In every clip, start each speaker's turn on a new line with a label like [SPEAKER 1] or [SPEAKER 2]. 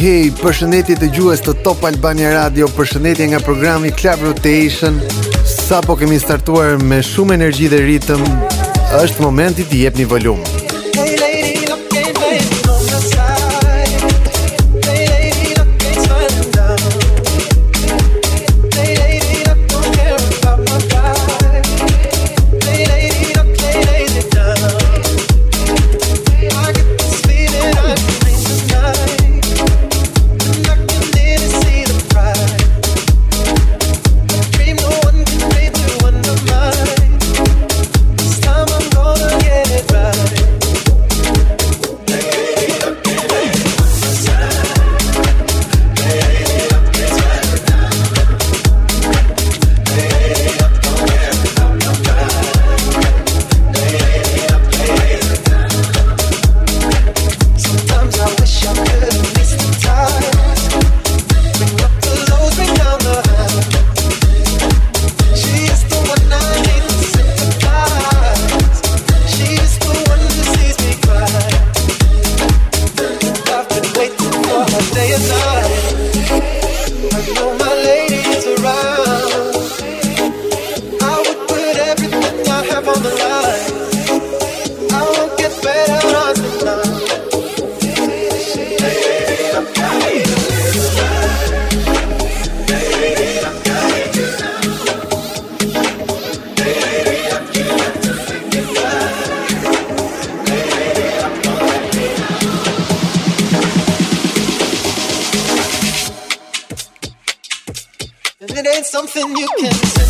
[SPEAKER 1] hej, përshëndetje të gjues të Top Albania Radio, përshëndetje nga programi Club Rotation. Sapo kemi startuar me shumë energji dhe ritëm, është momenti të jepni volum. nothing you can say.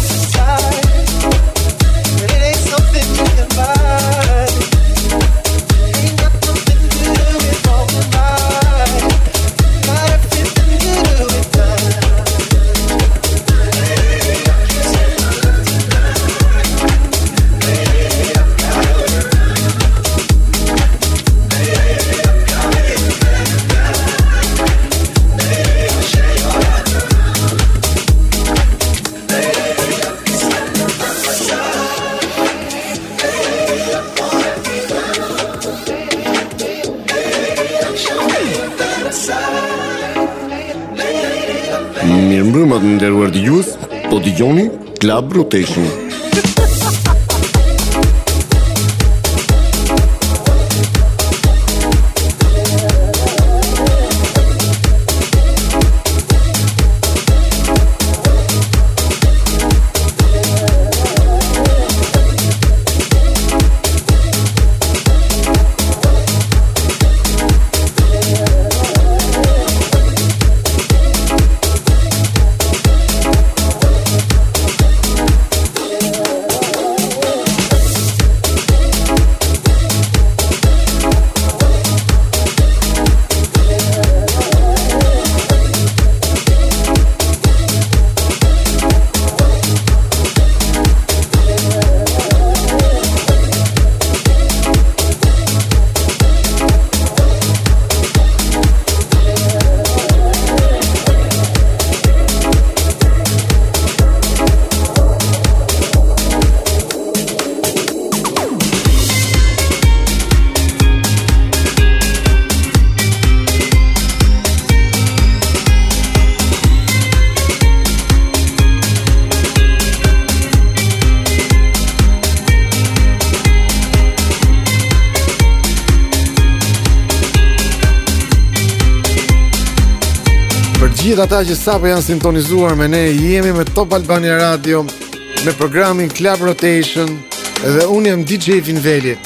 [SPEAKER 1] nderuar dëgjues, po dëgjoni Club Rotation. gjithë ata që sapo janë sintonizuar me ne, jemi me Top Albania Radio, me programin Club Rotation dhe un jam DJ Vinveli.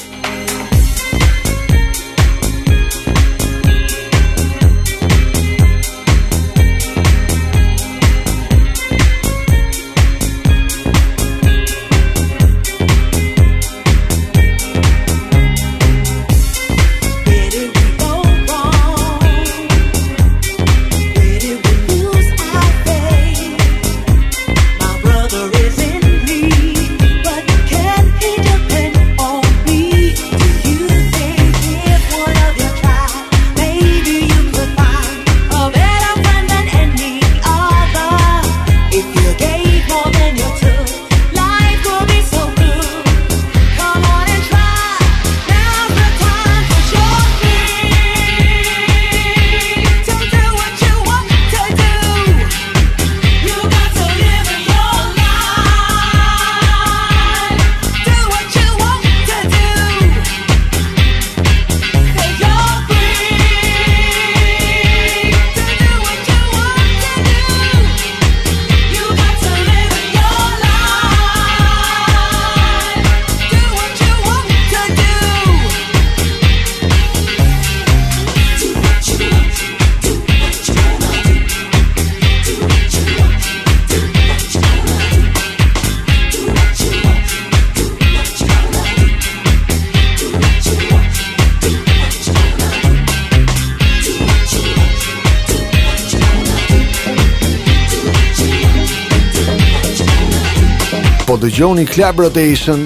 [SPEAKER 1] dëgjoni Club Rotation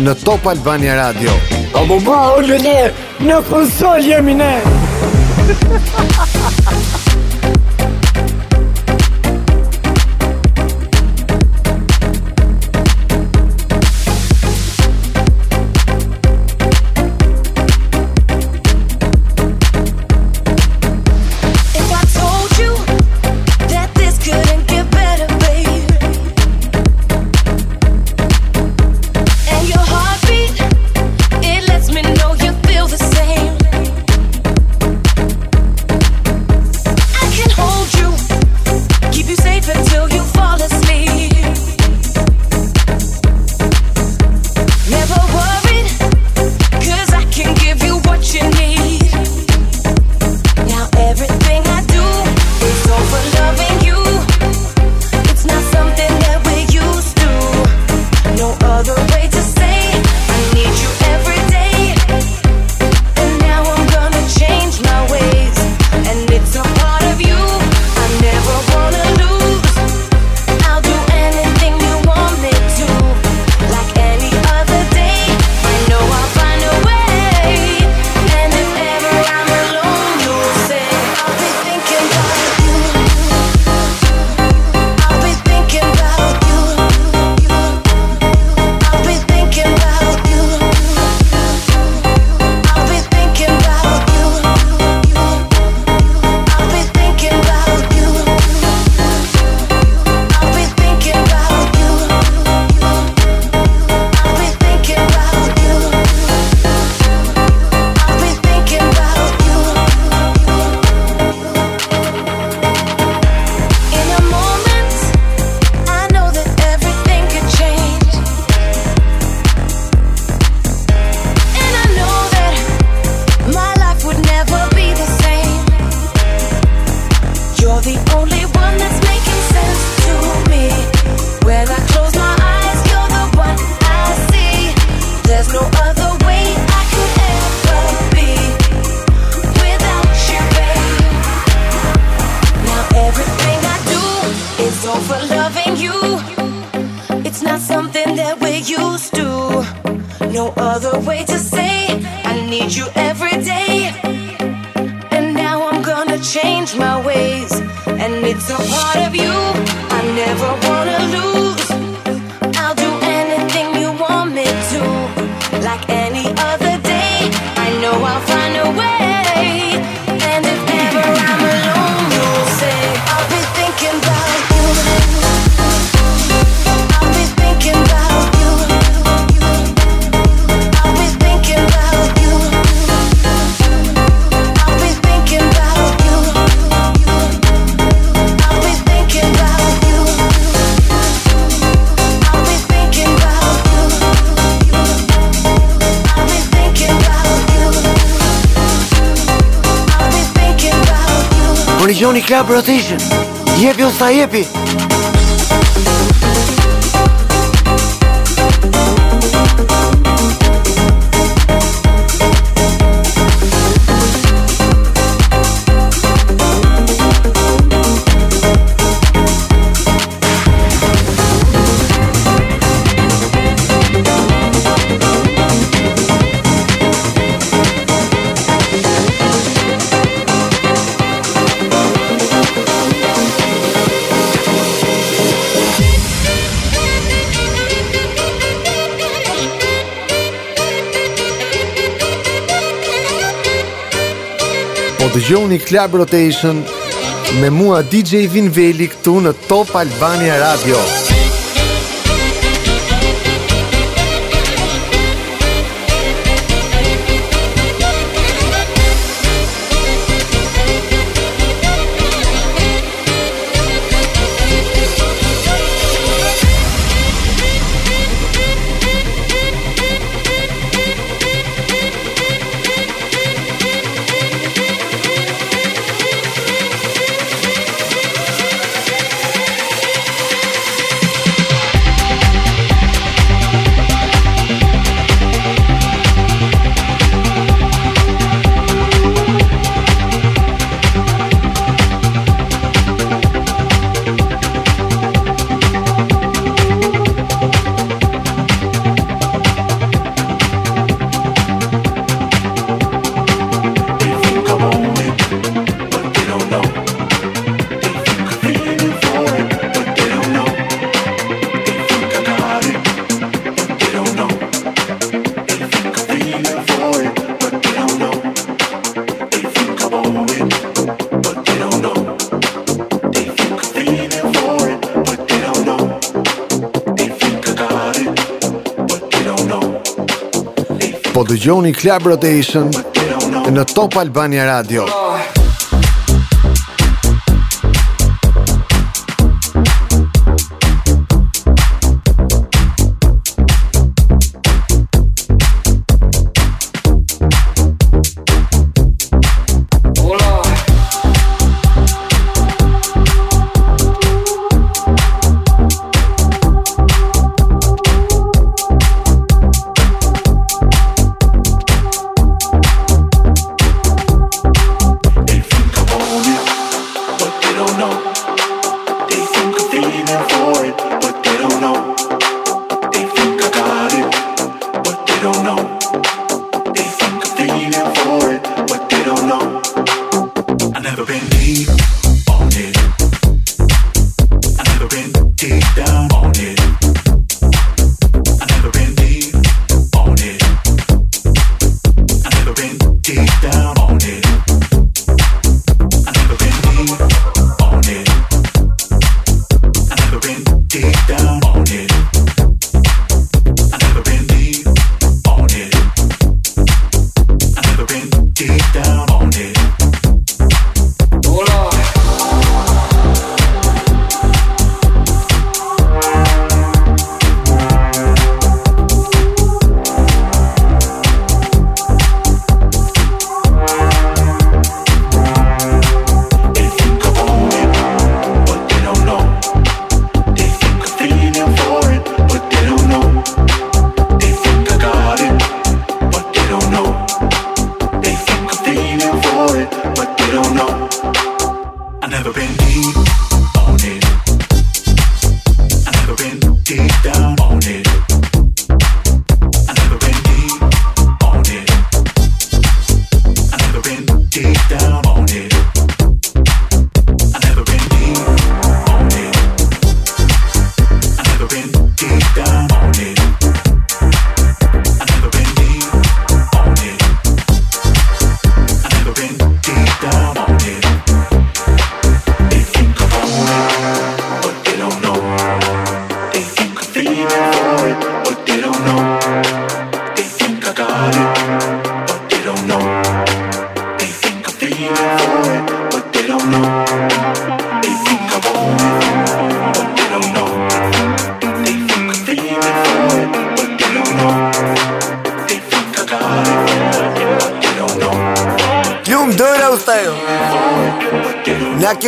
[SPEAKER 1] në Top Albania Radio. Po bo, ulë ne në konsol jemi ne. Ha ha ha! a part of you. Dëgjoni Club Rotation. Jepi ose sa jepi. të gjohë një Club Rotation me mua DJ Vinveli këtu në Top Albania Radio. Top Albania Radio. dëgjoni Club Rotation në Top Albania Radio.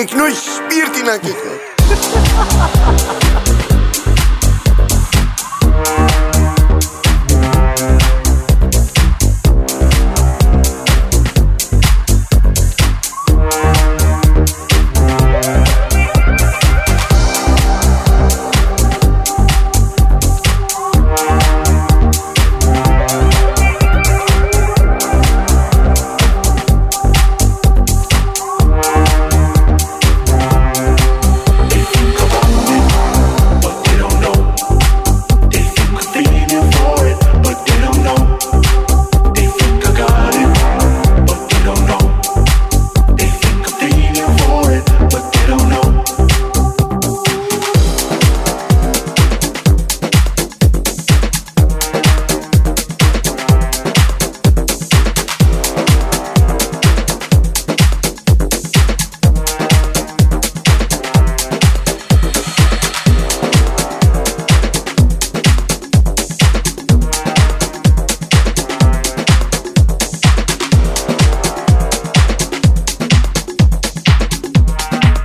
[SPEAKER 1] Geknoeid, spiertje naar geknoeid.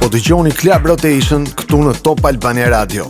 [SPEAKER 1] Po dëgjoni Club Rotation këtu në Top Albania Radio.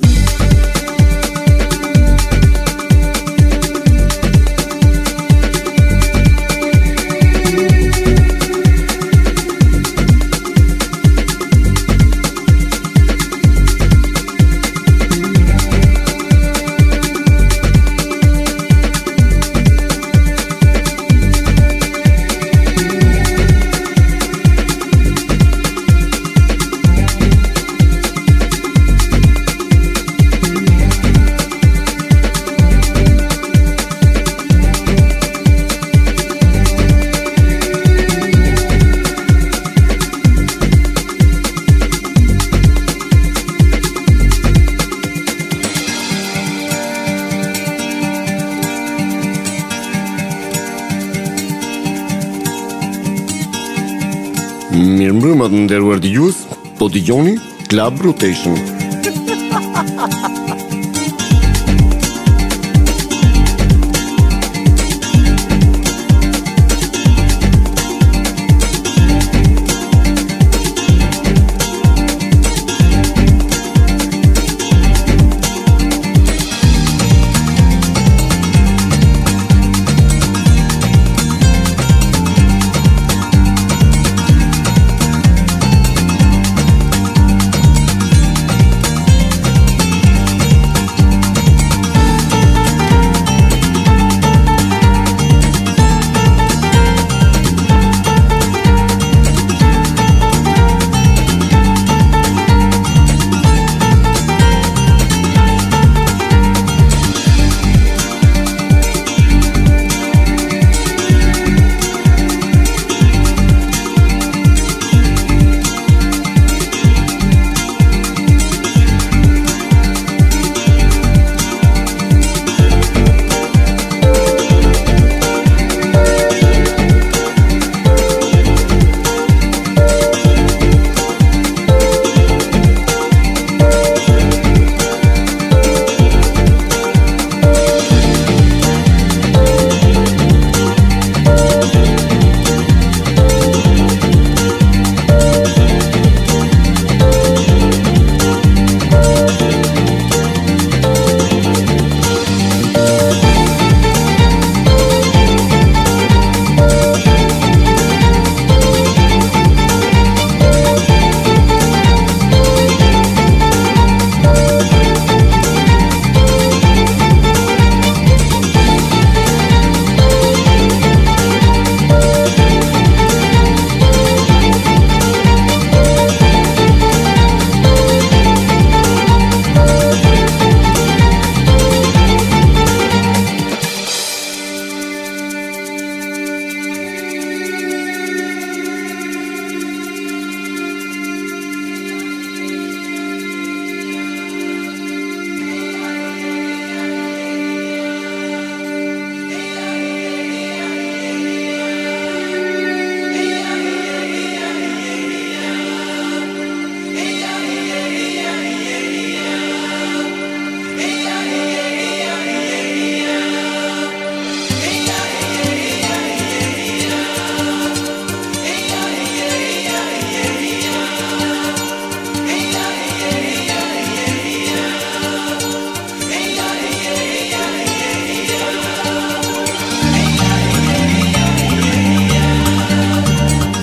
[SPEAKER 1] shumë të nderuar dëgjues, po dëgjoni Club Rotation.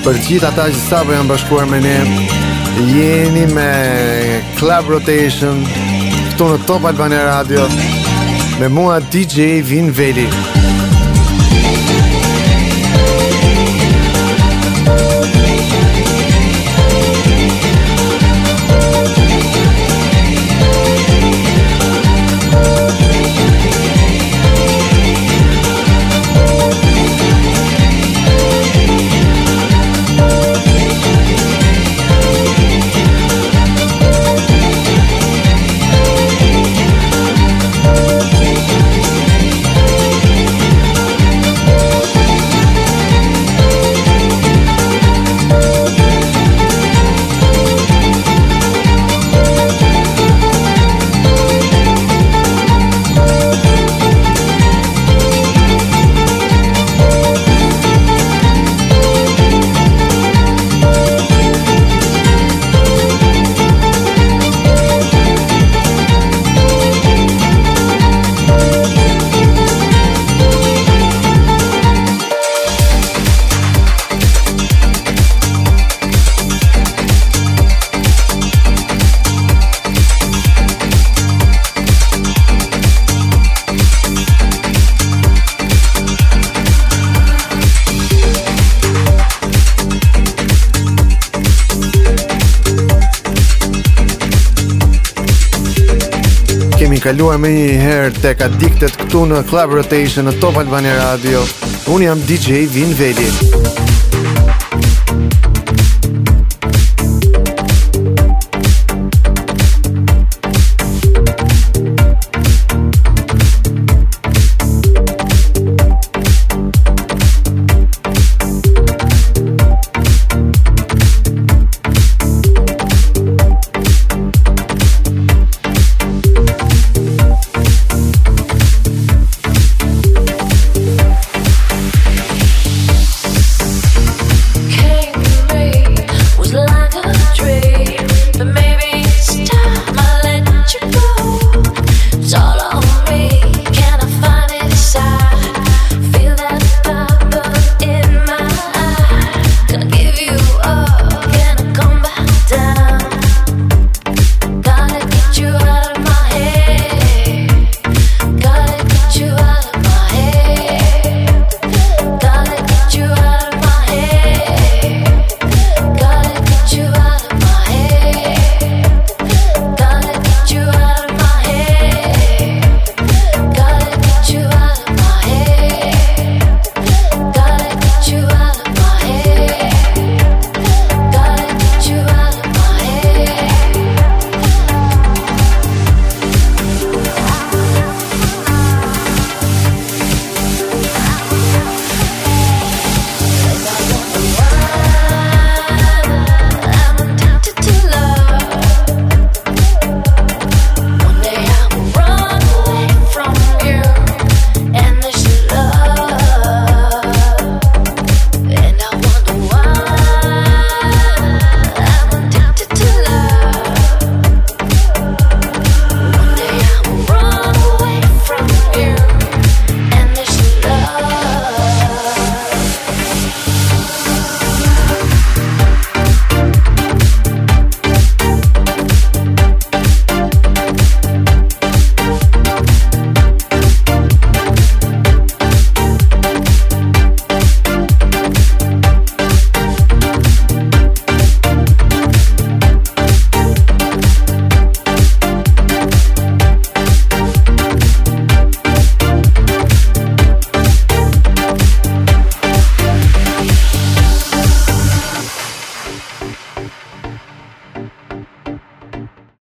[SPEAKER 1] për gjithë ata që sapo janë bashkuar me ne jeni me Club Rotation këtu në Top Albania Radio me mua DJ Vin Veli kaluar me një herë të ka diktet këtu në Club Rotation në Top Albani Radio Unë jam DJ Vin Vedi